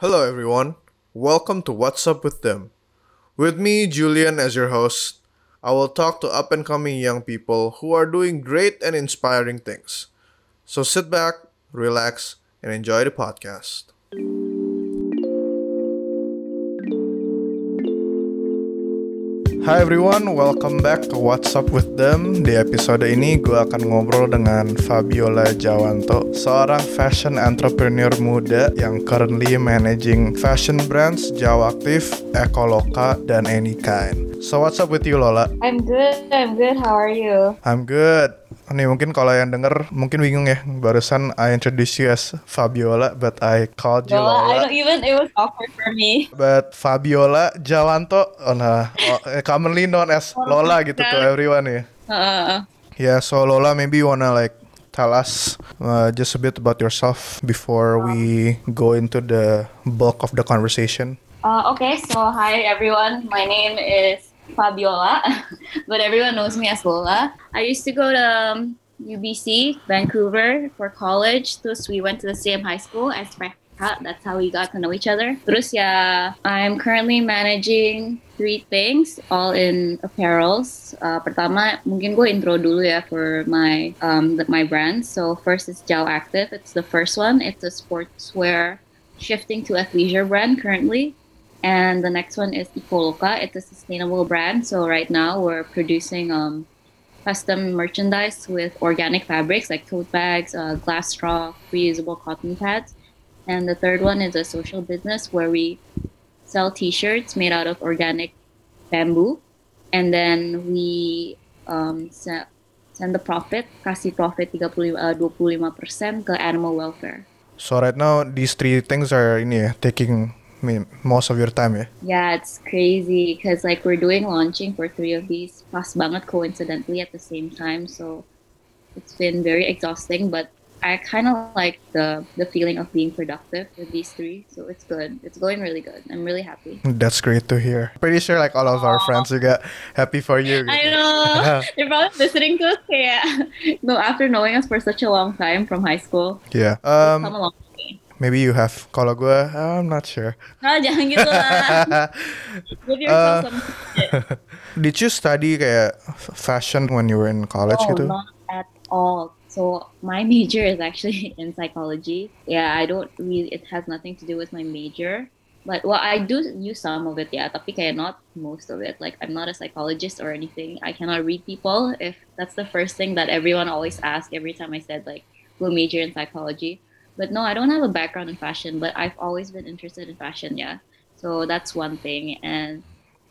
Hello, everyone. Welcome to What's Up with Them. With me, Julian, as your host, I will talk to up and coming young people who are doing great and inspiring things. So sit back, relax, and enjoy the podcast. Hai everyone, welcome back to What's Up with Them. Di episode ini gue akan ngobrol dengan Fabiola Jawanto, seorang fashion entrepreneur muda yang currently managing fashion brands Jawa Aktif, Ekoloka, dan Anykind. So what's up with you Lola? I'm good. I'm good. How are you? I'm good. Nih mungkin kalau yang denger mungkin bingung ya Barusan I introduce you as Fabiola But I called you I Lola don't even. It was awkward for me. But Fabiola Jawanto oh, nah, oh, eh, Commonly known as Lola gitu to everyone ya Uh, Yeah, so Lola, maybe you wanna like tell us uh, just a bit about yourself before we go into the bulk of the conversation. uh, okay. So hi everyone. My name is Fabiola, but everyone knows me as Lola. I used to go to um, UBC, Vancouver, for college. Thus, we went to the same high school as Rekha. That's how we got to know each other. Terus I'm currently managing three things, all in apparels. Uh, pertama, mungkin gue intro dulu ya for my um, my brand. So first is Gel Active. It's the first one. It's a sportswear shifting to athleisure brand currently. And the next one is Ecoloca. It's a sustainable brand. So right now we're producing um, custom merchandise with organic fabrics like tote bags, uh, glass straw, reusable cotton pads. And the third one is a social business where we sell T-shirts made out of organic bamboo, and then we um, se- send the profit, kasih profit 35, uh, 25% ke animal welfare. So right now these three things are ini ya, taking me most of your time ya. Yeah, it's crazy because like we're doing launching for three of these pas banget coincidentally at the same time. So it's been very exhausting, but I kind of like the the feeling of being productive with these three. So it's good. It's going really good. I'm really happy. That's great to hear. Pretty sure like all of our friends juga happy for you. I know. They're probably listening to us. Yeah. No, after knowing us for such a long time from high school, Yeah. come Um, along with me. Maybe you have. Kalau gue, I'm not sure. Nah, jangan gitu lah. Give yourself some credit. Did you study kayak fashion when you were in college Oh, gitu? not at all. So my major is actually in psychology. Yeah, I don't really. It has nothing to do with my major. But well, I do use some of it. Yeah, tapi kayak not most of it. Like I'm not a psychologist or anything. I cannot read people. If that's the first thing that everyone always asks every time I said like we'll major in psychology. But no, I don't have a background in fashion. But I've always been interested in fashion. Yeah, so that's one thing. And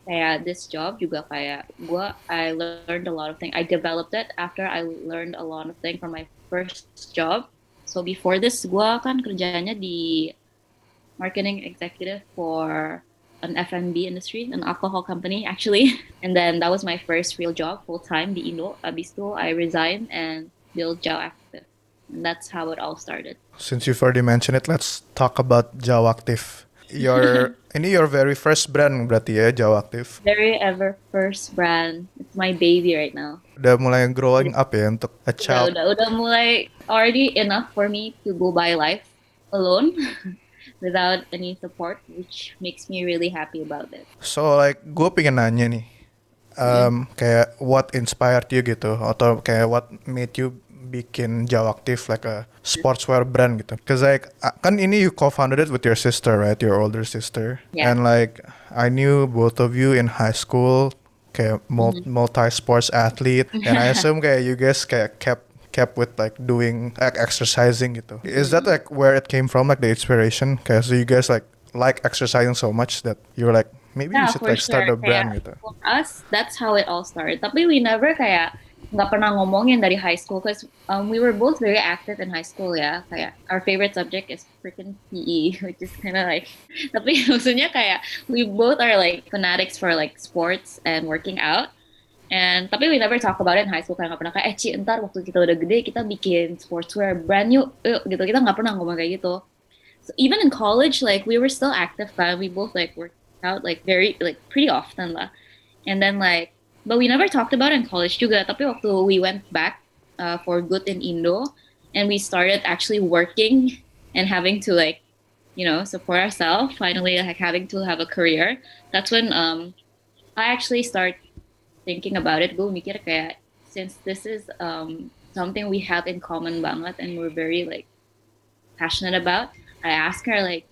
kayak this job juga kayak gua I learned a lot of things. I developed it after I learned a lot of things from my first job. So before this gua kan kerjanya di marketing executive for an F&B industry, an alcohol company actually. And then that was my first real job full time di Indo. Abis itu I resigned and built Jao Active. That's how it all started. Since you've already mentioned it, let's talk about Jawa Active. Your ini your very first brand berarti ya Jawa Active. Very ever first brand. It's my baby right now. Udah mulai growing up ya untuk a udah, child. udah udah mulai already enough for me to go by life alone without any support which makes me really happy about it So like gue pengen nanya nih, um, kayak what inspired you gitu, atau kayak what made you bikin Jawa Active like a sportswear brand gitu. Cause like kan ini you co-founded it with your sister right, your older sister, Yeah. and like I knew both of you in high school kayak mul- multi sports athlete, and I assume kayak you guys kayak kept kept with like doing like exercising gitu. Is that like where it came from, like the inspiration? Kayak so you guys like like exercising so much that you're like maybe you should like start a brand Kayak, gitu. for us that's how it all started tapi we never kayak nggak pernah ngomongin dari high school because um, we were both very active in high school ya. Kayak our favorite subject is freaking PE which is kind of like tapi maksudnya kayak we both are like fanatics for like sports and working out. And tapi we never talk about it in high school kayak nggak pernah kayak eh Ci ntar waktu kita udah gede kita bikin sportswear brand yuk yuk gitu. Kita nggak pernah ngomong kayak gitu. So even in college like we were still active kan we both like worked out like very like pretty often lah. And then like but we never talked about it in college juga tapi waktu we went back uh, for good in Indo and we started actually working and having to like you know support ourselves finally like having to have a career. That's when um I actually start thinking about it. Gue mikir kayak since this is um something we have in common banget and we're very like passionate about I ask her like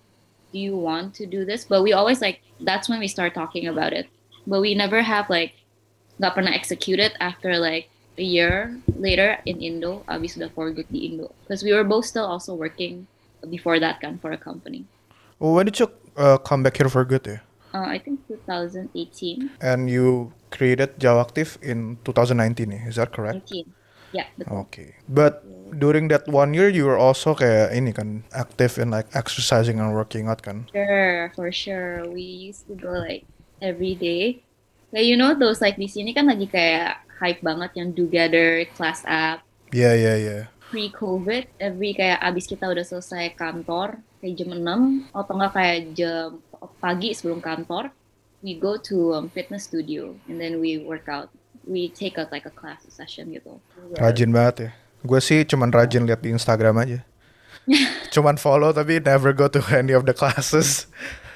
do you want to do this? But we always like that's when we start talking about it. But we never have like nggak pernah execute it after like a year later in Indo udah for good di Indo because we were both still also working before that kan for a company Well, when did you uh, come back here for good ya? uh, I think 2018 And you created Jawaktif in 2019 ya, is that correct? 19 yeah betul. Okay. But during that one year you were also kayak ini kan active in like exercising and working out kan? Sure, for sure. We used to go like every day. Like you know those like di sini kan lagi kayak hype banget yang together class app Iya iya iya. pre-covid every kayak abis kita udah selesai kantor kayak jam 6 atau enggak kayak jam pagi sebelum kantor we go to um, fitness studio and then we work out we take a like a class session gitu Rajin banget ya. Gue sih cuman rajin lihat di Instagram aja. cuman follow tapi never go to any of the classes.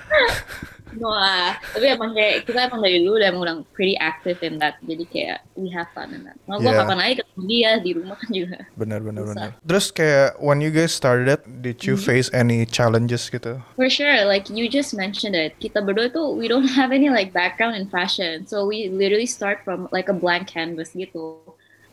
no lah tapi emang kayak kita emang dari dulu udah udah pretty active in that jadi kayak we have fun in that gue Yeah. kapan aja ketemu dia di rumah kan juga Benar benar Susah. benar. Terus kayak when you guys started, did you face any challenges gitu? For sure, like you just mentioned it. Kita berdua tuh we don't have any like background in fashion, so we literally start from like a blank canvas gitu.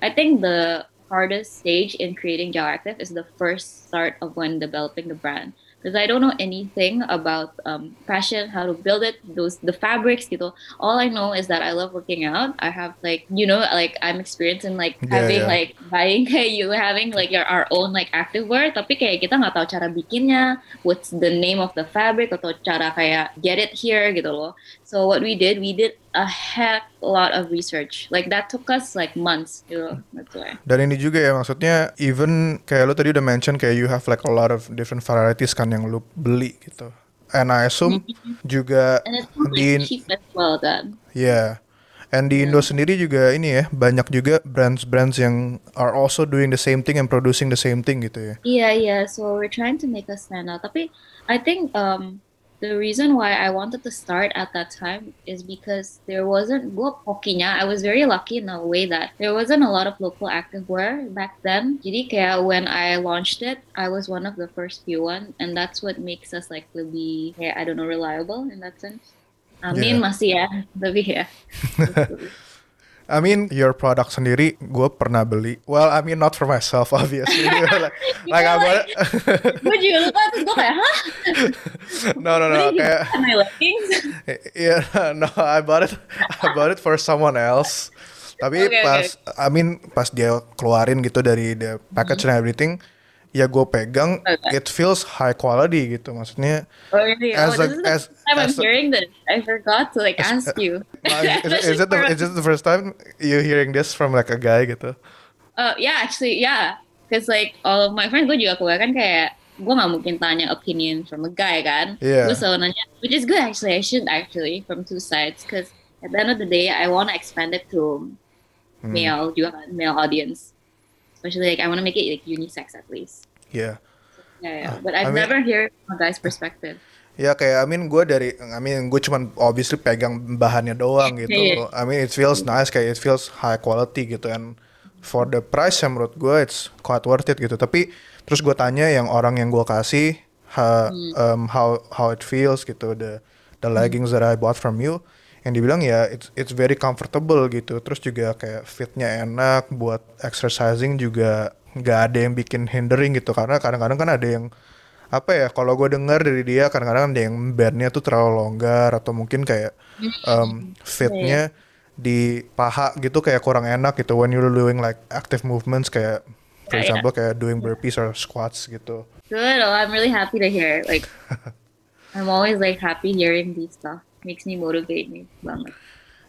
I think the hardest stage in creating Gel Active is the first start of when developing the brand. Because I don't know anything about um, fashion, how to build it, those the fabrics gitu. All I know is that I love working out. I have like you know like I'm experienced in like Yeah, having yeah. like buying kayak you having like your our own like active wear. Tapi kayak kita nggak tahu cara bikinnya, what's the name of the fabric atau cara kayak get it here gitu loh. So what we did, we did a heck lot of research. Like that took us like months gitu. That's why. Dan ini juga ya maksudnya even kayak lu tadi udah mention kayak you have like a lot of different varieties kan yang lu beli gitu. And I assume juga And di cheap as well then. yeah. And di Indo sendiri juga ini ya banyak juga brands-brands yang are also doing the same thing and producing the same thing gitu ya. Yeah, yeah. So we're trying to make us stand out. Tapi I think um the reason why I wanted to start at that time is because there wasn't gue hokinya I was very lucky in a way that there wasn't a lot of local activewear back then. Jadi kayak when I launched it, I was one of the first few one, and that's what makes us like lebih kayak I don't know reliable in that sense. Amin Yeah. masih ya, tapi ya. I mean your product sendiri gue pernah beli. Well, I mean not for myself obviously. like, like I bought gue juga lupa terus gue kayak hah? no no no kayak my leggings? yeah no I bought it I bought it for someone else. Tapi Okay, pas I mean pas dia keluarin gitu dari the package and everything, ya gue pegang Okay. it feels high quality gitu maksudnya. Oh, really? As oh, a- as- I'm as hearing this. I forgot to like ask you. Nah, is, is, it the, is it the first time you hearing this from like a guy gitu? Uh, yeah, actually, yeah. Because like all of my friends, gue juga kebanyakan kayak gue gak mungkin tanya opinion from a guy kan. Yeah. Gue selalu nanya, which is good actually. I should actually from two sides because at the end of the day, I want to expand it to Hmm. male juga kan, male audience. Especially like I want to make it like unisex at least. Yeah. Yeah, yeah. But I've I mean- never heard from a guy's perspective. Ya kayak I mean gue dari I mean gue cuman obviously pegang bahannya doang gitu. Iya. I mean it feels nice kayak it feels high quality gitu and for the price yang menurut gue it's quite worth it gitu. Tapi terus gue tanya yang orang yang gue kasih ha- um, how how it feels gitu the the leggings that I bought from you yang dibilang ya it's it's very comfortable gitu. Terus juga kayak fitnya enak buat exercising juga nggak ada yang bikin hindering gitu karena kadang-kadang kan ada yang apa ya kalau gue dengar dari dia kadang-kadang ada yang bandnya tuh terlalu longgar atau mungkin kayak um, fitnya di paha gitu kayak kurang enak gitu when you're doing like active movements kayak for Yeah, yeah. example kayak doing burpees or squats gitu Good. Oh, I'm really happy to hear. Like, I'm always like happy hearing these stuff. Makes me motivate me banget.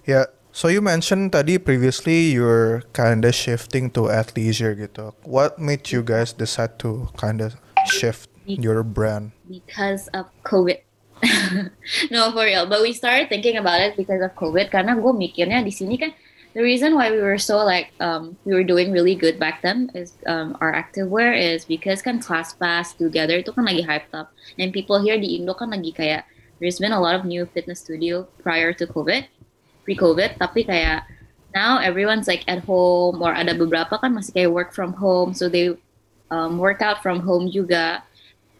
ya so you mentioned tadi previously you're kinda shifting to athleisure gitu what made you guys decide to kinda shift your brand because of COVID. no, for real. But we started thinking about it because of COVID. Karena gue mikirnya di sini kan the reason why we were so like um, we were doing really good back then is um, our activewear is because kan class pass together itu kan lagi hyped up and people here di Indo kan lagi kayak there's been a lot of new fitness studio prior to COVID pre-COVID. Tapi kayak now everyone's like at home or ada beberapa kan masih kayak work from home so they um, work out from home juga.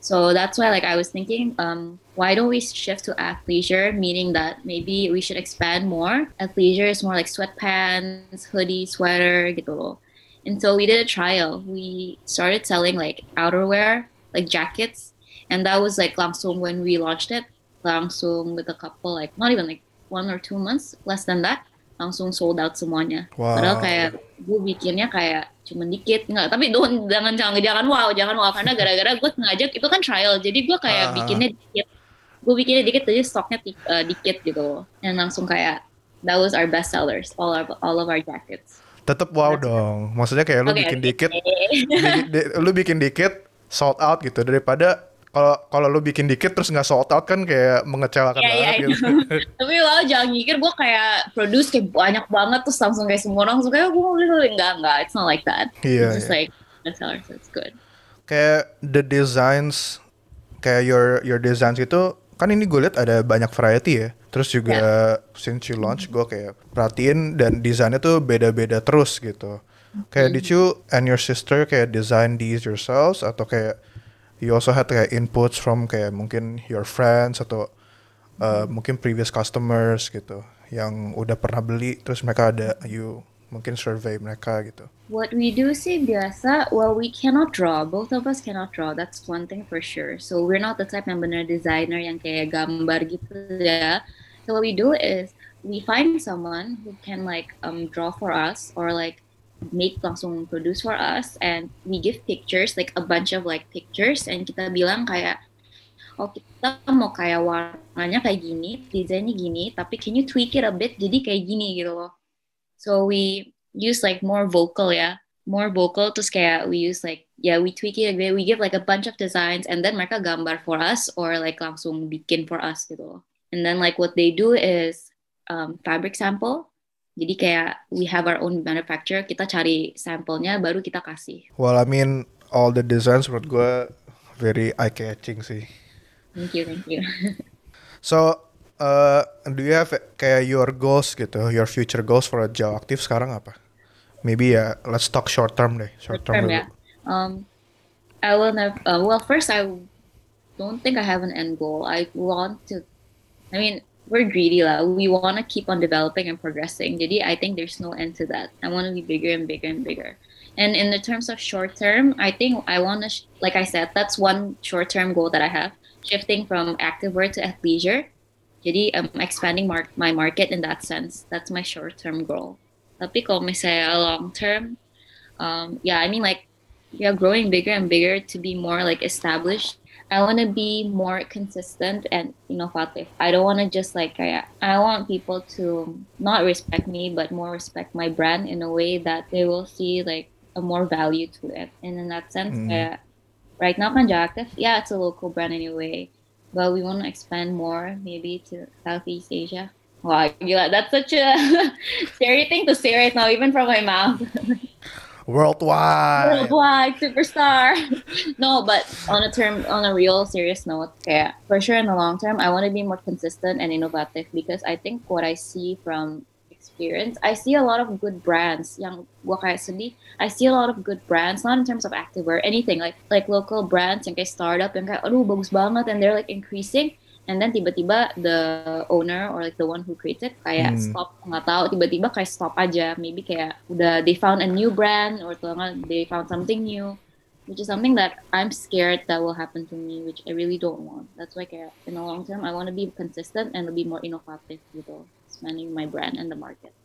So that's why like I was thinking um, why don't we shift to athleisure meaning that maybe we should expand more. Athleisure is more like sweatpants hoodie sweater gitu and so we did a trial. We started selling like outerwear like jackets and that was like langsung when we launched it langsung with a couple like not even like one or two months less than that langsung sold out semuanya. Wow. Padahal kayak gue bikinnya kayak cuma dikit nggak tapi don't jangan jangan jangan wow jangan wow karena gara-gara gue sengaja itu kan trial jadi gue kayak Ah. bikinnya dikit gue bikinnya dikit jadi stoknya ti- eh, dikit gitu dan langsung kayak that was our best sellers all of all of our jackets. Tetep wow dong. Maksudnya kayak lu Oke, bikin oke. dikit, di- di- lu bikin dikit sold out gitu daripada kalau kalau lu bikin dikit terus nggak sold out kan kayak mengecewakan Iya, iya, banget I gitu. tapi lo jangan mikir gue kayak produce kayak banyak banget terus langsung kayak semua orang langsung kayak gue mau beli enggak enggak. It's not like that. Iya, it's just iya. like best sellers it's good. Kayak the designs kayak your your designs itu kan ini gue lihat ada banyak variety ya. Terus juga since you launch gue kayak perhatiin dan desainnya tuh beda-beda terus gitu. Kayak did you and your sister kayak design these yourselves atau kayak you also had kayak inputs from kayak mungkin your friends atau uh, mungkin previous customers gitu yang udah pernah beli terus mereka ada you mungkin survey mereka gitu What we do sih biasa, well we cannot draw, both of us cannot draw, that's one thing for sure. So we're not the type yang bener designer yang kayak gambar gitu ya. So what we do is we find someone who can like um, draw for us or like make langsung produce for us and we give pictures like a bunch of like pictures and kita bilang kayak oh kita mau kayak warnanya kayak gini, desainnya gini, tapi can you tweak it a bit jadi kayak gini gitu loh. So we use like more vocal ya, more vocal terus kayak we use like yeah we tweak it a bit, we give like a bunch of designs and then mereka gambar for us or like langsung bikin for us gitu loh. And then like what they do is um, fabric sample. Jadi kayak we have our own manufacturer, kita cari sampelnya baru kita kasih. Well, I mean, all the designs menurut gue very eye catching sih. Thank you, thank you. So, uh, do you have kayak your goals gitu, your future goals for Jauh Aktif sekarang apa? Maybe ya, let's talk short term deh, short, term, term dulu. ya. Um, I will never. Uh, well, first I don't think I have an end goal. I want to. I mean, we're greedy lah. We want to keep on developing and progressing. Jadi I think there's no end to that. I want to be bigger and bigger and bigger. And in the terms of short term, I think I want to, sh- like I said, that's one short term goal that I have. Shifting from activewear to athleisure. Jadi I'm expanding mar- my market in that sense. That's my short term goal. Tapi kalau misalnya long term, um, yeah, I mean like yeah, growing bigger and bigger to be more like established. I want to be more consistent and innovative. I don't want to just like I, I want people to not respect me, but more respect my brand in a way that they will see like a more value to it. And in that sense, Mhm. kayak, right now kan Active, yeah, it's a local brand anyway, but we want to expand more maybe to Southeast Asia. Wow, gila, that's such a scary thing to say right now, even from my mouth. Worldwide. Worldwide superstar. no, but on a term, on a real serious note, yeah, for sure in the long term, I want to be more consistent and innovative because I think what I see from experience, I see a lot of good brands. Yang I see a lot of good brands, not in terms of activewear, anything like like local brands yang kayak startup yang kayak bagus banget and they're like increasing. And then tiba-tiba the owner or like the one who creates it kayak Hmm. stop nggak tahu tiba-tiba kayak stop aja. Maybe kayak udah they found a new brand or they found something new which is something that I'm scared that will happen to me which I really don't want. That's why kayak in the long term I want to be consistent and be more innovative gitu expanding my brand and the market.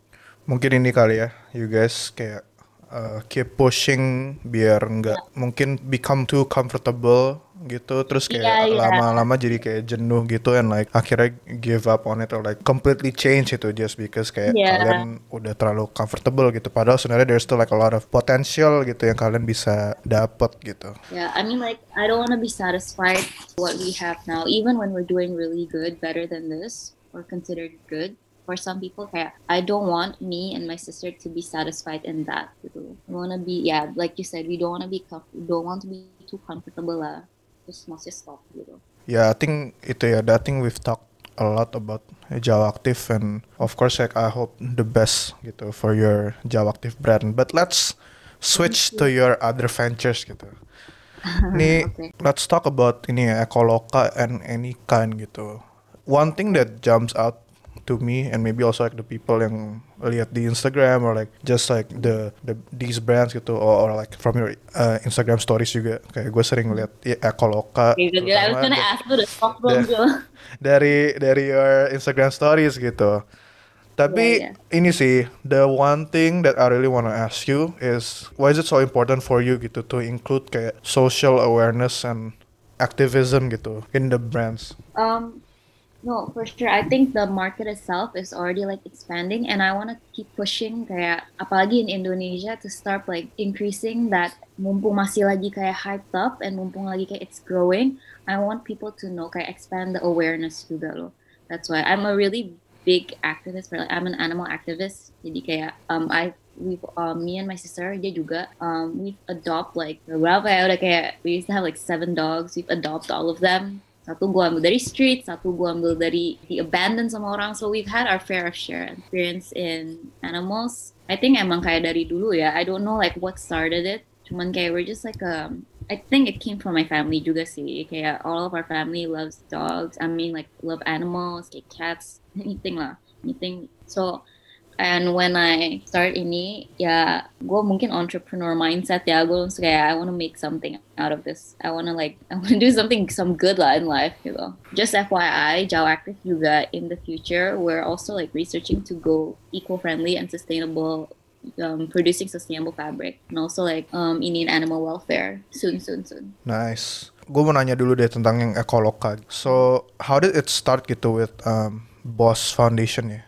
Mungkin ini kali ya, you guys kayak uh, keep pushing biar nggak mungkin become too comfortable gitu, terus kayak Iya, iya. lama-lama jadi kayak jenuh gitu and like akhirnya give up on it or like completely change itu just because kayak Iya. kalian udah terlalu comfortable gitu. Padahal sebenarnya there's still like a lot of potential gitu yang kalian bisa dapet gitu. yeah I mean like I don't want to be satisfied with what we have now even when we're doing really good better than this or considered good for some people kayak I don't want me and my sister to be satisfied in that gitu. We wanna be yeah like you said we don't wanna be don't want to be too comfortable lah. Just maksudnya stop gitu. Yeah, I think itu ya. I think we've talked a lot about Jawa Active and of course like I hope the best gitu for your Jawa Active brand. But let's switch to your other ventures gitu. Nih, Okay. let's talk about ini ya, Ekoloka and any kind gitu. One thing that jumps out to me and maybe also like the people yang lihat di Instagram or like just like the the these brands gitu or, or like from your uh, Instagram stories juga kayak gue sering lihat ya, Ekoloka stop from da- Jill. dari dari your Instagram stories gitu. Tapi Yeah, ini sih the one thing that I really wanna ask you is why is it so important for you gitu to include kayak social awareness and activism gitu in the brands. Um, no, for sure. I think the market itself is already like expanding, and I want to keep pushing kayak apalagi in Indonesia to start like increasing that mumpung masih lagi kayak hyped up and mumpung lagi kayak it's growing. I want people to know kayak expand the awareness juga loh. That's why I'm a really big activist. Like, I'm an animal activist. Jadi kayak um I we um, me and my sister dia juga um we've adopt like berapa ya udah kayak we used to have like seven dogs. We've adopt all of them satu gua ambil dari street, satu gua ambil dari di abandoned sama orang. So we've had our fair of share experience in animals. I think emang kayak dari dulu ya. I don't know like what started it. Cuman kayak we're just like um I think it came from my family juga sih. Kayak all of our family loves dogs. I mean like love animals, kayak cats, anything lah, anything. So And when I start ini, ya gue mungkin entrepreneur mindset ya. Gue langsung kayak I want to make something out of this. I want to like I want to do something some good lah in life gitu. Just FYI, Jawa Active juga in the future we're also like researching to go eco-friendly and sustainable. Um, producing sustainable fabric and also like um, ini animal welfare soon soon soon. Nice. Gue mau nanya dulu deh tentang yang Ekoloka. So how did it start gitu with um, Boss Foundation ya?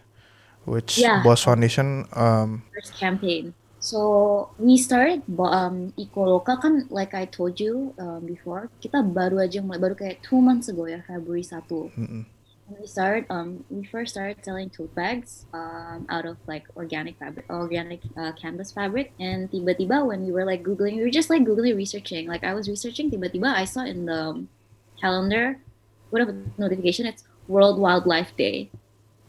Which Yeah. Boss Foundation um, first campaign. So we started um, Ecoloca kan like I told you um, before kita baru aja mulai baru kayak two months ago ya February 1 mm-mm. And we started um we first started selling tote bags um out of like organic fabric organic uh, canvas fabric and tiba-tiba when we were like googling we were just like googling researching like I was researching tiba-tiba I saw in the calendar what a notification it's World Wildlife Day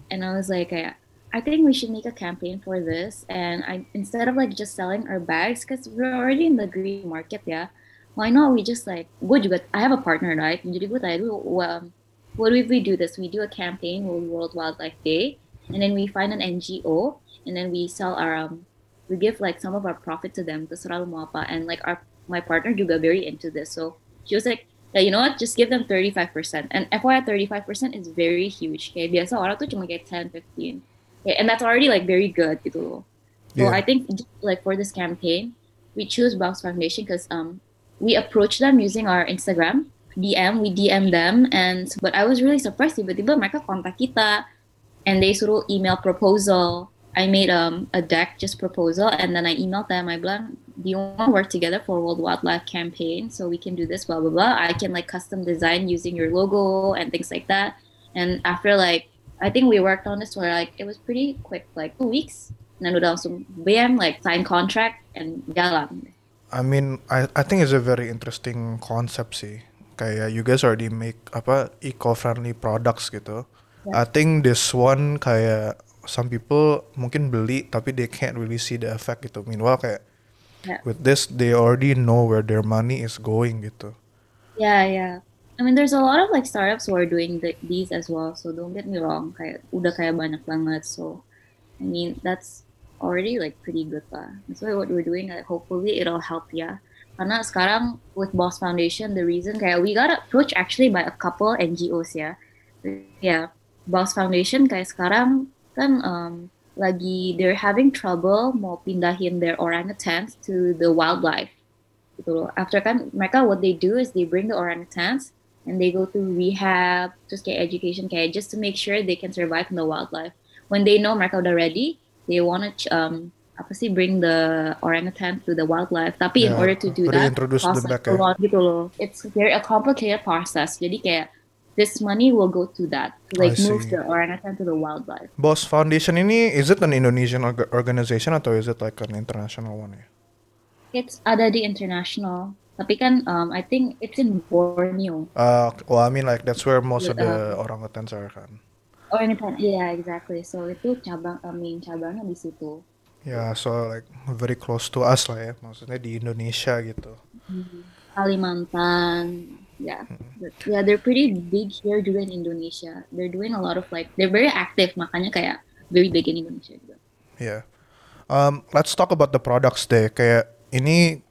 and I was like I, I think we should make a campaign for this and I instead of like just selling our bags because we're already in the green market yeah why not we just like gue juga I have a partner right jadi well, what if we do this? We do a campaign World Wildlife Day, and then we find an NGO, and then we sell our, um, we give like some of our profit to them. Terserah lu mau apa. And like our my partner juga very into this, so she was like, yeah, you know what? Just give them thirty five percent. And FYI, thirty five percent is very huge. Kayak biasa orang tuh cuma kayak 10, 15. And that's already like very good gitu loh. So Yeah. I think like for this campaign, we choose Box Foundation because um we approach them using our Instagram DM, we DM them, and but I was really surprised tiba-tiba mereka kontak kita, and they suruh email proposal. I made um, a deck just proposal, and then I emailed them. I bilang, do you want to work together for World Wildlife Campaign so we can do this, blah blah blah. I can like custom design using your logo and things like that. And after like, I think we worked on this for like it was pretty quick, like two weeks. And then udah langsung BM like sign contract and jalan. I mean, I I think it's a very interesting concept sih. Kayak you guys already make apa eco-friendly products gitu. I Yeah. think this one kayak some people mungkin beli tapi they can't really see the effect gitu. Meanwhile kayak Yeah. with this they already know where their money is going gitu. Yeah, yeah. I mean, there's a lot of like startups who are doing the, these as well. So don't get me wrong, kayak udah kayak banyak banget. So, I mean, that's already like pretty good lah. That's why what we're doing, like, hopefully it'll help ya. Karena sekarang with Boss Foundation, the reason kayak we got approached actually by a couple NGOs ya. Yeah, Boss Foundation kayak sekarang kan um, lagi they're having trouble mau pindahin their orangutans to the wildlife gitu loh. After kan mereka what they do is they bring the orangutans and they go through rehab, terus get education kayak just to make sure they can survive in the wildlife. When they know mereka udah ready, they wanna um apa sih bring the orangutan to the wildlife. Tapi in order to do that, process back a ya. lot gitu loh. It's very a complicated process. Jadi kayak this money will go to that to like move the orangutan to the wildlife. Boss Foundation ini is it an Indonesian organization atau is it like an international one ya? It's ada di international, tapi kan um, I think it's in Borneo. Uh, well, I mean like that's where most of Yeah. the orangutans are kan. Oh, ini kan, yeah, exactly. So itu cabang, I mean cabangnya di situ. Ya, so like very close to us lah ya. Maksudnya di Indonesia gitu. Kalimantan, yeah, But, yeah, they're pretty big here juga in Indonesia. They're doing a lot of like, they're very active, makanya kayak very big in Indonesia juga. Yeah. Um, let's talk about the products deh. Kayak ini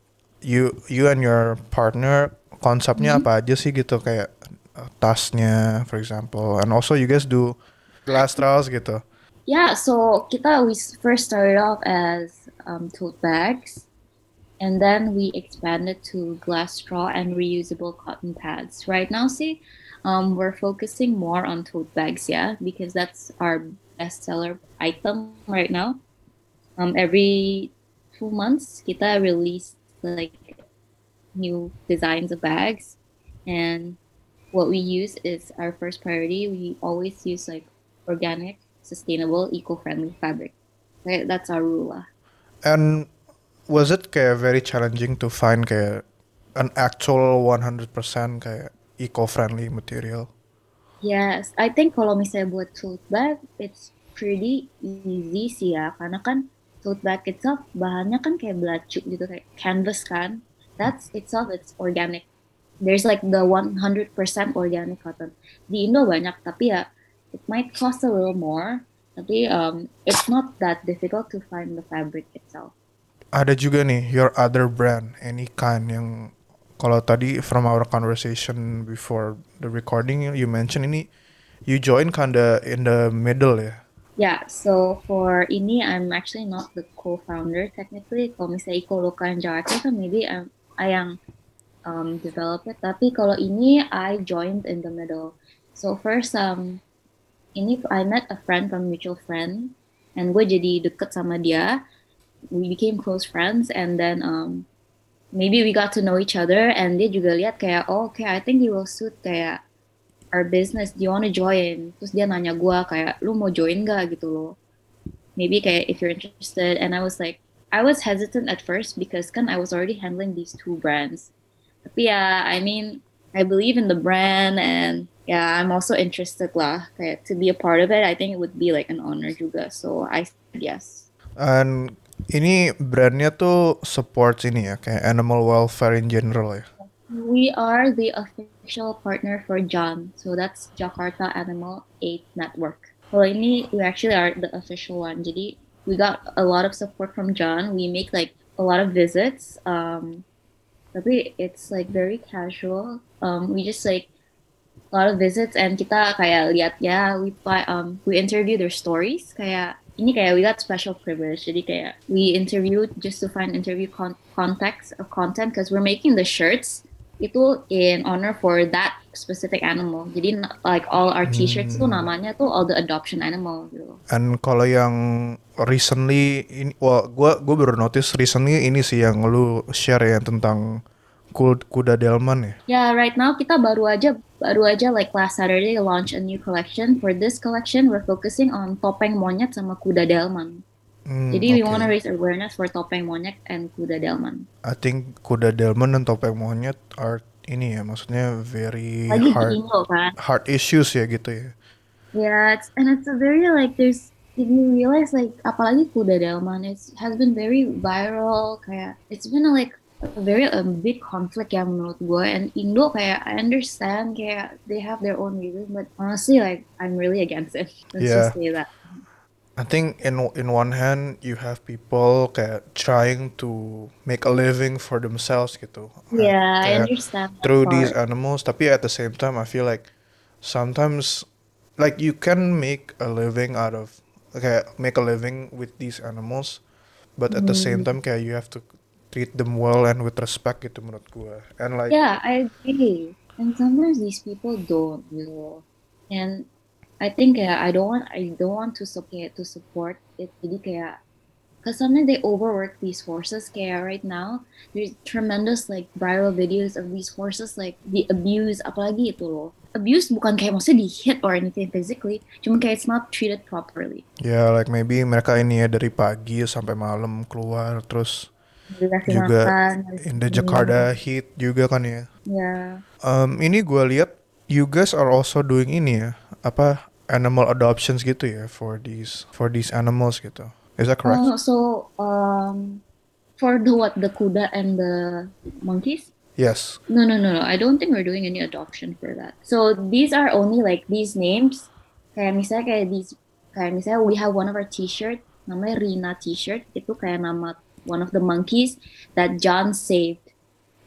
you you and your partner konsepnya apa aja sih gitu kayak uh, tasnya for example and also you guys do glass straws gitu. Yeah, so kita we first started off as um, tote bags, and then we expanded to glass straw and reusable cotton pads. Right now, see, um, we're focusing more on tote bags, yeah, because that's our bestseller item right now. Um, every two months, kita release like new designs of bags, and what we use is our first priority. We always use like organic, sustainable, eco-friendly fabric. Right? That's our rule. And was it kayak very challenging to find kayak an actual 100% kayak eco-friendly material? Yes, I think kalau misalnya buat tote bag, it's pretty easy sih ya, karena kan tote bag itself bahannya kan kayak belacu gitu, kayak canvas kan. That's itself it's organic. There's like the 100% organic cotton. Di Indo banyak, tapi ya it might cost a little more, tapi um, it's not that difficult to find the fabric itself. Ada juga nih your other brand, any kind yang kalau tadi from our conversation before the recording you mentioned ini you join kinda in the middle ya. Yeah, so for ini I'm actually not the co-founder technically. Kalau misalnya Iko Loka and Jakarta kan maybe I'm, I yang um, develop it. Tapi kalau ini I joined in the middle. So first um ini I met a friend from mutual friend and gue jadi deket sama dia. We became close friends and then um maybe we got to know each other and dia juga lihat kayak oh okay I think you will suit kayak our business do you want to join? Terus dia nanya gue kayak lu mau join gak gitu loh. Maybe kayak if you're interested. And I was like I was hesitant at first because kan I was already handling these two brands. Tapi ya I mean I believe in the brand and yeah I'm also interested lah. Kayak to be a part of it I think it would be like an honor juga. So I said yes. And ini brandnya tuh supports ini ya kayak animal welfare in general ya. We are the official partner for John. So that's Jakarta Animal Aid Network. Well, ini we actually are the official one. Jadi we got a lot of support from John. We make like a lot of visits. Um, tapi it's like very casual. Um, we just like a lot of visits and kita kayak lihat ya we um we interview their stories kayak ini kayak we got special privilege jadi kayak we interview just to find interview con- context of content because we're making the shirts itu in honor for that specific animal jadi like all our t-shirts tuh namanya tuh all the adoption animal gitu And kalau yang recently ini wah gua gua baru notice recently ini sih yang lu share ya tentang kud- kuda delman ya. Yeah, right now kita baru aja baru aja like last Saturday launch a new collection. For this collection, we're focusing on topeng monyet sama kuda delman. Hmm, Jadi we oke. wanna raise awareness for topeng monyet and kuda delman. I think kuda delman dan topeng monyet are ini ya maksudnya very Lagi hard Indo kan. hard issues ya gitu ya. Yeah, it's, and it's a very like there's if you realize like apalagi kuda delman it has been very viral kayak it's been a, like a very a big conflict ya menurut gue and Indo kayak I understand kayak they have their own reasons but honestly like I'm really against it. Let's Yeah. just say that. I think in in one hand you have people kayak trying to make a living for themselves gitu. Yeah, I Kayak understand. that through these part. animals tapi at the same time I feel like sometimes like you can make a living out of kayak make a living with these animals but at the same time kayak you have to treat them well and with respect gitu menurut gue and like Yeah, I agree. And sometimes these people don't, you know. And I think kayak I don't want I don't want to support to support it. Jadi kayak because sometimes they overwork these horses. Kayak right now there's tremendous like viral videos of these horses like the abuse apalagi itu loh. abused bukan kayak maksudnya di hit or anything physically, cuma kayak it's not treated properly. Ya, like maybe mereka ini ya dari pagi sampai malam keluar terus Dikasih juga makan, in the Jakarta heat juga kan ya. Ya, Um, ini gue lihat you guys are also doing ini ya apa animal adoptions gitu ya for these for these animals gitu. Is that correct? Oh, so um, for the what the kuda and the monkeys? Yes. No, no, no, no. I don't think we're doing any adoption for that. So these are only like these names. Kayak misalnya kayak these, kayak misalnya we have one of our T-shirt, namanya Rina T-shirt. Itu kayak nama one of the monkeys that John saved,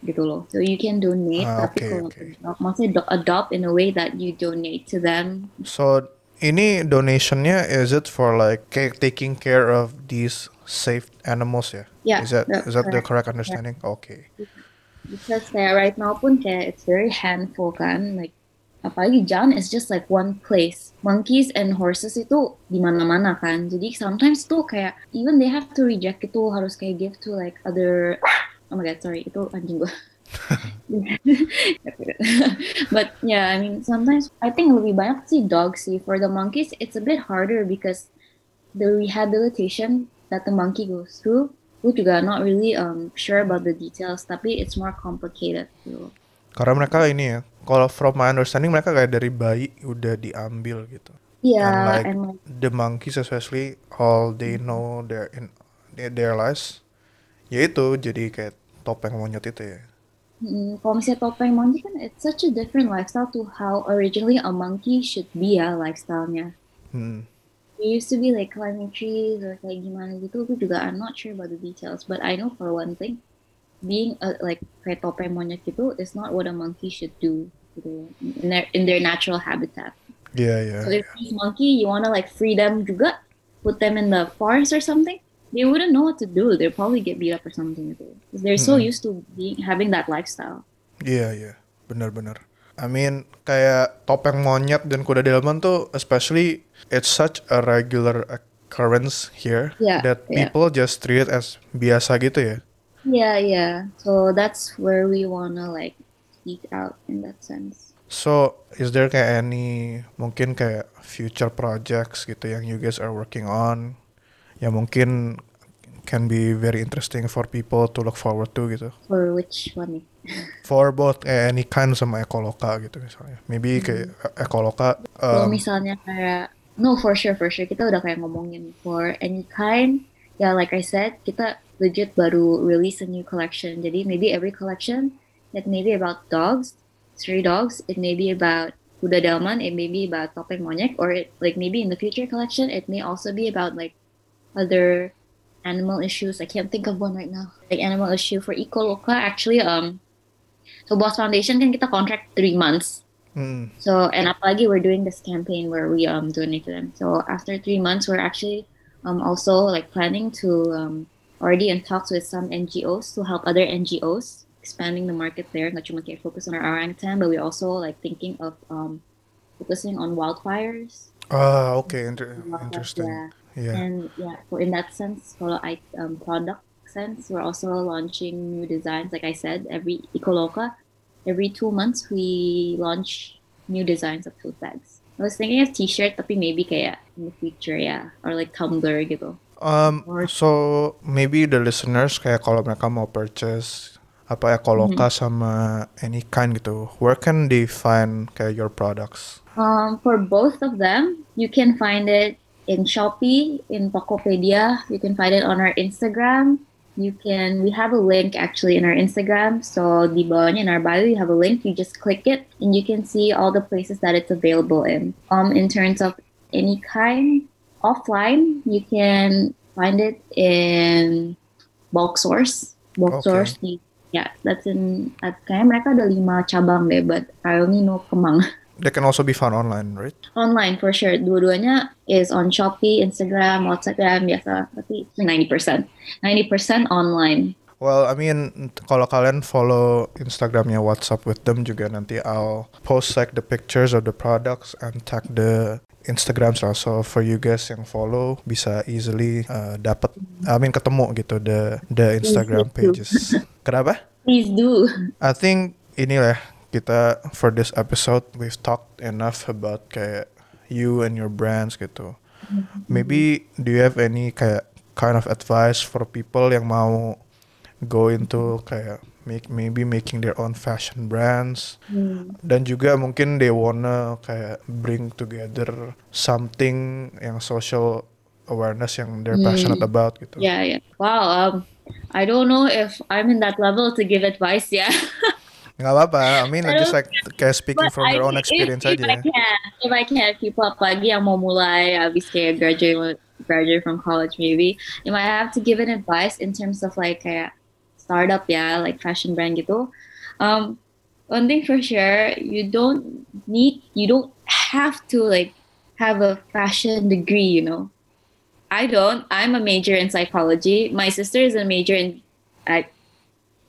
gitu loh. So you can donate, Ah, tapi okay, kalau okay. adopt, maksudnya do- adopt in a way that you donate to them. So ini donationnya is it for like taking care of these safe animals ya? Yeah, Is that that's is that the correct. correct understanding? Okay. Because kayak right now pun kayak it's very handful kan, like apalagi John is just like one place. Monkeys and horses itu di mana-mana kan. Jadi sometimes tuh kayak even they have to reject itu harus kayak give to like other oh my god sorry itu anjing gua. but yeah, I mean sometimes I think lebih banyak sih dogs sih. For the monkeys it's a bit harder because the rehabilitation that the monkey goes through gue juga not really um, sure about the details tapi it's more complicated gitu. Karena mereka ini ya, kalau from my understanding mereka kayak dari bayi udah diambil gitu. Yeah, and like and like the monkeys especially all they know their in their, their lives yaitu jadi kayak topeng monyet itu ya. mm, kalau misalnya topeng monkey kan it's such a different lifestyle to how originally a monkey should be ya lifestyle-nya. Hmm. It used to be like climbing trees or kayak gimana gitu. Gue juga I'm not sure about the details, but I know for one thing, being a, like kayak topeng monyet gitu is not what a monkey should do gitu in their in their natural habitat. Iya iya. So if these monkey, you wanna like free them juga, put them in the forest or something, they wouldn't know what to do. They'll probably get beat up or something. Because they're so Mm-mm. used to being having that lifestyle. Iya iya, benar-benar. I mean kayak topeng monyet dan kuda delman tuh especially it's such a regular occurrence here Yeah, that yeah. people just treat it as biasa gitu ya. Yeah, yeah. So that's where we wanna like speak out in that sense. So is there kayak any mungkin kayak future projects gitu yang you guys are working on yang mungkin can be very interesting for people to look forward to gitu. For which one? nih? For both eh, any kind sama ekoloka gitu misalnya. Maybe kayak ekoloka Kalau um, misalnya kayak no for sure for sure kita udah kayak ngomongin for any kind ya like I said kita legit baru release a new collection jadi maybe every collection it may be about dogs stray dogs it may be about kuda delman it may be about topeng monyet or it, like maybe in the future collection it may also be about like other animal issues I can't think of one right now like animal issue for Ecoloca actually um so Boss Foundation kan kita contract three months mm, so and apalagi we're doing this campaign where we um donate to them. So after three months, we're actually um also like planning to um already in talks with some NGOs to help other NGOs expanding the market there. Not kayak focus on our orangutan, but we also like thinking of um focusing on wildfires. ah okay, inter- interesting. Yeah. Yeah. And yeah, so in that sense, for I um, product sense, we're also launching new designs. Like I said, every Ecoloca, every two months we launch new designs of tote bags. I was thinking of t-shirt, tapi maybe kayak in the future, yeah, or like tumbler gitu. Um, Or- so maybe the listeners kayak kalau mereka mau purchase apa ekoloka Mm-hmm. sama any kind gitu, where can they find kayak your products? Um, for both of them, you can find it in Shopee, in Tokopedia. You can find it on our Instagram. You can. We have a link actually in our Instagram. So di bawahnya in our bio, you have a link. You just click it, and you can see all the places that it's available in. Um, in terms of any kind offline, you can find it in bulk source. Bulk Okay. source. Yeah, that's in. At, kayaknya mereka ada lima cabang deh, but I only know Kemang. They can also be found online, right? Online for sure. Dua-duanya is on Shopee, Instagram, WhatsApp biasa. Tapi 90%. 90% online. Well, I mean, kalau kalian follow Instagramnya WhatsApp with them juga nanti I'll post like the pictures of the products and tag the Instagrams. So for you guys yang follow bisa easily uh, dapat, I mean ketemu gitu the the Instagram pages. Kenapa? Please do. I think inilah kita for this episode we've talked enough about kayak you and your brands gitu. Maybe do you have any kayak kind of advice for people yang mau go into kayak make maybe making their own fashion brands Hmm. dan juga mungkin they wanna kayak bring together something yang social awareness yang they're passionate about gitu. Yeah, yeah. Wow. Um, I don't know if I'm in that level to give advice. Yeah. Nggak apa-apa. I mean I just like kayak speaking from your own experience if, aja. If I can, if I can, people up lagi yang mau mulai, habis kayak graduate graduate from college maybe, if I have to give an advice in terms of like kayak startup ya, like fashion brand gitu. Um, one thing for sure, you don't need, you don't have to like have a fashion degree, you know. I don't. I'm a major in psychology. My sister is a major in I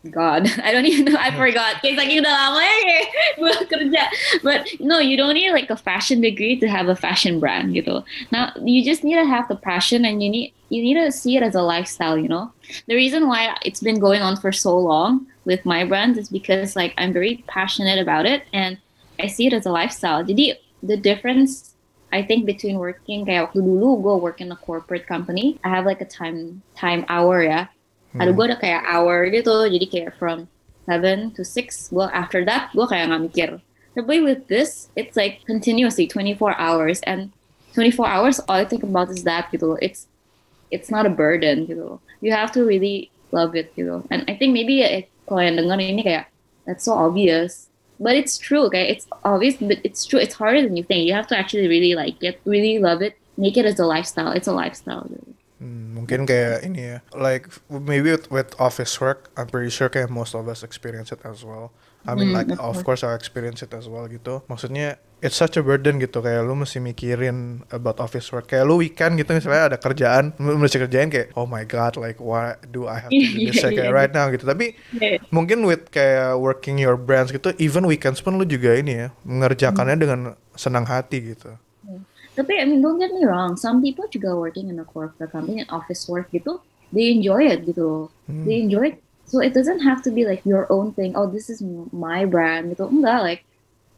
God, I don't even know. I forgot. Kayak saking udah lama ya kayak gue kerja. But no, you don't need like a fashion degree to have a fashion brand you know. Now you just need to have the passion and you need you need to see it as a lifestyle. You know, the reason why it's been going on for so long with my brand is because like I'm very passionate about it and I see it as a lifestyle. Jadi the difference I think between working kayak waktu dulu gue work in a corporate company, I have like a time time hour ya. Ada gue ada kayak hour gitu, jadi kayak from 7 to 6, gue after that gue kayak nggak mikir. Tapi with this, it's like continuously 24 hours and 24 hours all I think about is that gitu. It's it's not a burden gitu. You have to really love it gitu. And I think maybe eh, kalau yang denger ini kayak that's so obvious. But it's true, kayak it's obvious, but it's true. It's harder than you think. You have to actually really like get, really love it, make it as a lifestyle. It's a lifestyle. Gitu. Hmm, mungkin kayak ini ya, like maybe with, with office work, I'm pretty sure kayak most of us experience it as well. I mean Hmm, like of course I experience it as well gitu. Maksudnya it's such a burden gitu kayak lu mesti mikirin about office work. Kayak lu weekend gitu misalnya ada kerjaan, lu mesti kerjain kayak oh my god like why do I have to do this Iya, kayak right now gitu. Tapi mungkin with kayak working your brands gitu, even weekends pun lu juga ini ya mengerjakannya Hmm. dengan senang hati gitu. Tapi I mean don't get me wrong, some people juga working in a corporate company office work gitu, they enjoy it gitu loh. Hmm. They enjoy it. So it doesn't have to be like your own thing. Oh, this is my brand gitu. Enggak, like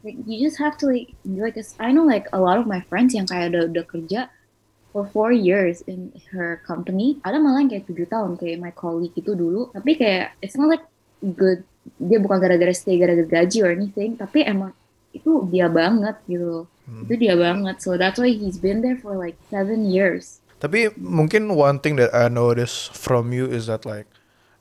like you just have to like enjoy because I know like a lot of my friends yang kayak udah, udah kerja for four years in her company. Ada malah yang kayak tujuh tahun kayak my colleague itu dulu. Tapi kayak it's not like good. Dia bukan gara-gara stay gara-gara gaji or anything. Tapi emang itu dia banget gitu loh. Hmm. Itu dia banget. So that's why he's been there for like seven years. Tapi mungkin one thing that I notice from you is that like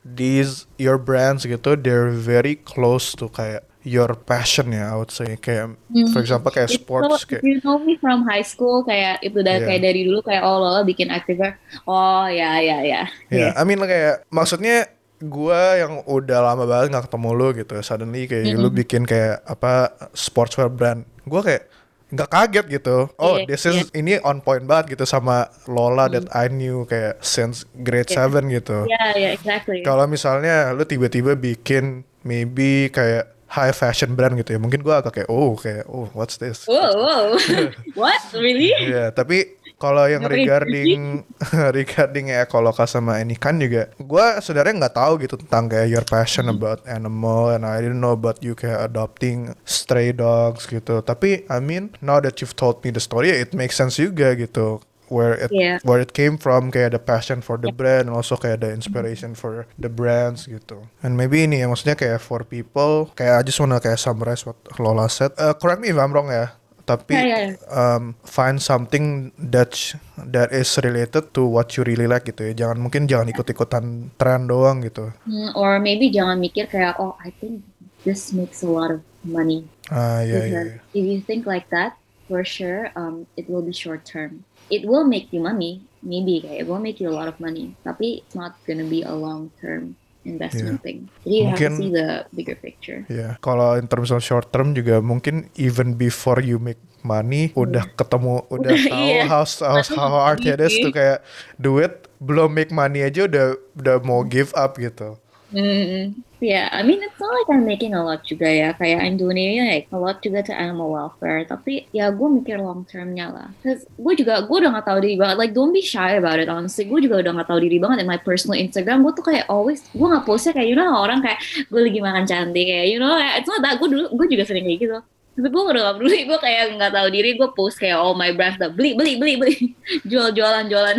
these your brands gitu they're very close to kayak your passion ya I would say kayak for example kayak It's sports so, kayak you know me from high school kayak itu udah Yeah. kayak dari dulu kayak oh lo bikin activewear. Oh ya ya ya. ya I mean kayak maksudnya gua yang udah lama banget nggak ketemu lu gitu suddenly kayak lu bikin kayak apa sportswear brand gua kayak nggak kaget gitu oh Iya, this is ini on point banget gitu sama Lola that I knew kayak since grade Iya. 7 gitu Yeah, yeah, exactly. Kalau misalnya lu tiba-tiba bikin maybe kayak high fashion brand gitu ya, mungkin gua agak kayak oh kayak oh what's this? Whoa, whoa. What? Really? Iya, tapi kalau yang regarding regarding ya Ekoloka sama Enikan juga, gua sebenarnya nggak tahu gitu tentang kayak your passion about animal and I didn't know about you kayak adopting stray dogs gitu. Tapi I mean now that you've told me the story, it makes sense juga gitu where it Yeah. where it came from kayak the passion for the brand and also kayak the inspiration for the brands gitu. And maybe ini ya maksudnya kayak for people kayak I just wanna kayak summarize what Lola said. Uh, correct me if I'm wrong ya. Tapi Yeah, yeah, um, find something that that is related to what you really like gitu ya. Jangan mungkin jangan ikut-ikutan tren doang gitu. Hmm, or maybe jangan mikir kayak oh I think this makes a lot of money. Ah iya iya. Iya. if you think like that, for sure, um, it will be short term. It will make you money, maybe kayak it will make you a lot of money. Tapi it's not gonna be a long term investment thing. Jadi you have Mungkin- to see the bigger picture. Iya, kalau in terms of short term juga mungkin even before you make money udah ketemu udah Udah, tahu iya. how how how hard it is Iya. to kayak do it belum make money aja udah udah mau give up gitu. Mm, yeah, I mean it's not like I'm making a lot juga ya. Kayak I'm it like a lot juga to animal welfare. Tapi ya gue mikir long termnya lah. Cause gue juga gue udah gak tahu diri banget. Like don't be shy about it honestly. Gue juga udah gak tahu diri banget in my personal Instagram. Gue tuh kayak always gue gak postnya kayak you know orang kayak gue lagi makan cantik kayak you know it's not that gue dulu gue juga sering kayak gitu. Tapi gue udah gak peduli, gue kayak gak tahu diri, gue post kayak all my brands, beli, beli, beli, beli, jual, jualan, jualan.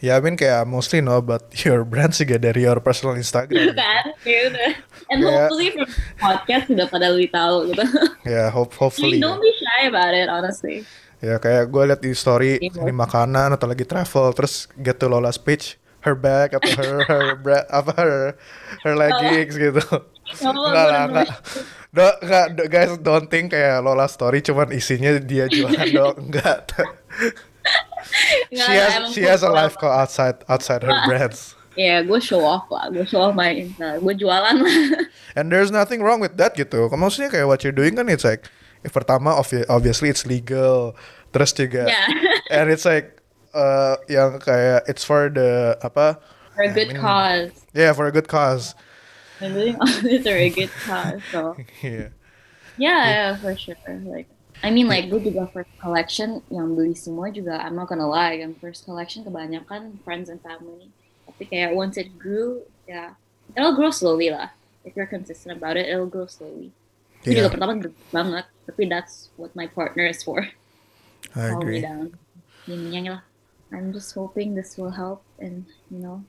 Ya, I mean kayak mostly know about your brand juga dari your personal Instagram. kan? Ya udah. And yeah. hopefully from podcast sudah pada lebih tahu gitu. Ya, yeah, hope, hopefully. Like, don't be shy about it, honestly. Ya, kayak gue liat di story yeah. ini makanan atau lagi travel, terus get to Lola's page, her bag atau her her bra, apa her her leggings oh. gitu. Oh, enggak lah, enggak. Do, enggak, do, guys don't think kayak Lola story cuman isinya dia jualan dong, enggak she has she has a life outside outside her brands. Yeah, gue show off lah, gue show off my Insta, gue jualan lah. And there's nothing wrong with that gitu. Maksudnya kayak what you're doing kan it's like, if pertama obviously it's legal, terus juga, yeah. and it's like uh, yang kayak it's for the apa? For a good I mean, cause. Yeah, for a good cause. I'm doing all this for a good cause, so. yeah. Yeah, yeah, for sure. Like I mean like gue juga first collection yang beli semua juga I'm not gonna lie yang first collection kebanyakan friends and family. Tapi kayak once it grew ya yeah, it'll grow slowly lah. If you're consistent about it it'll grow slowly. Yeah. juga pertama gede banget tapi that's what my partner is for. I agree. me down Yin lah. I'm just hoping this will help and you know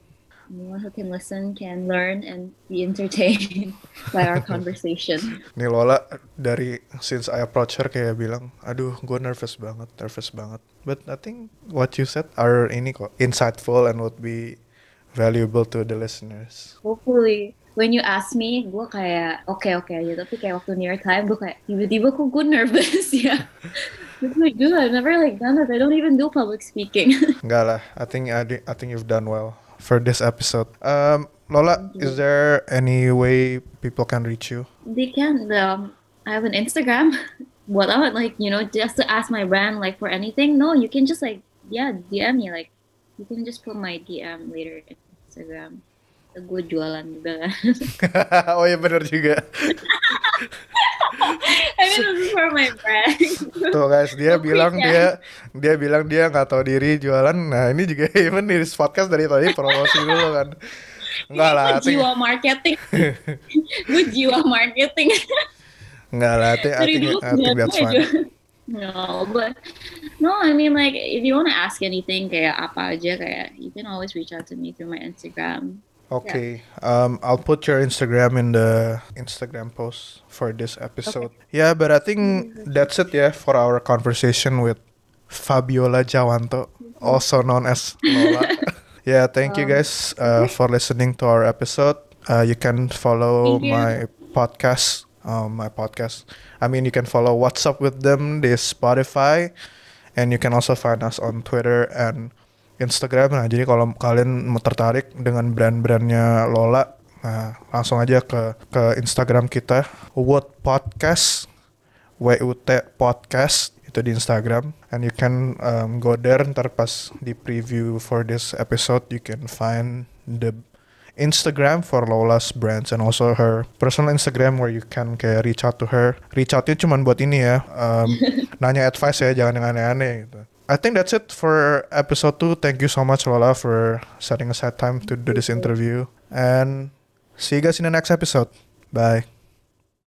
anyone who can listen can learn and be entertained by our conversation. Nih Lola dari since I approach her kayak bilang, aduh gue nervous banget, nervous banget. But I think what you said are ini kok insightful and would be valuable to the listeners. Hopefully. When you ask me, gue kayak oke okay, oke okay aja. Tapi kayak waktu near time, gue kayak tiba-tiba kok gue nervous ya. It's like, dude, I've never like done that. I don't even do public speaking. Enggak lah. I think I, I think you've done well for this episode. Um, Lola, is there any way people can reach you? They can. Um, I have an Instagram. what I would like, you know, just to ask my brand like for anything. No, you can just like, yeah, DM me. Like, you can just put my DM later in Instagram. Gue jualan juga kan. oh ya benar juga. I mean for my brand. Tuh guys, dia bilang dia dia bilang dia nggak tahu diri jualan. Nah ini juga even di podcast dari tadi promosi dulu kan. Enggak lah. Gue jiwa marketing. gue jiwa marketing. Enggak lah, I think, I think, I think that's fine. No, but no, I mean like if you want to ask anything kayak apa aja kayak you can always reach out to me through my Instagram. Okay. Yeah. Um, I'll put your Instagram in the Instagram post for this episode. Okay. Yeah, but I think that's it, yeah, for our conversation with Fabiola Jawanto, also known as Lola. yeah, thank um, you guys uh, for listening to our episode. Uh, you can follow my podcast. Um, my podcast. I mean, you can follow What's Up with them, this Spotify, and you can also find us on Twitter and Instagram. Nah, jadi kalau kalian mau tertarik dengan brand-brandnya Lola, nah langsung aja ke ke Instagram kita Wood Podcast, W U T Podcast itu di Instagram, and you can um, go there. Ntar pas di preview for this episode, you can find the Instagram for Lola's brands and also her personal Instagram where you can kayak reach out to her. Reach outnya cuma buat ini ya, um, nanya advice ya, jangan yang aneh-aneh gitu. I think that's it for episode two. Thank you so much, Lola, for setting aside time to do this interview. And see you guys in the next episode. Bye.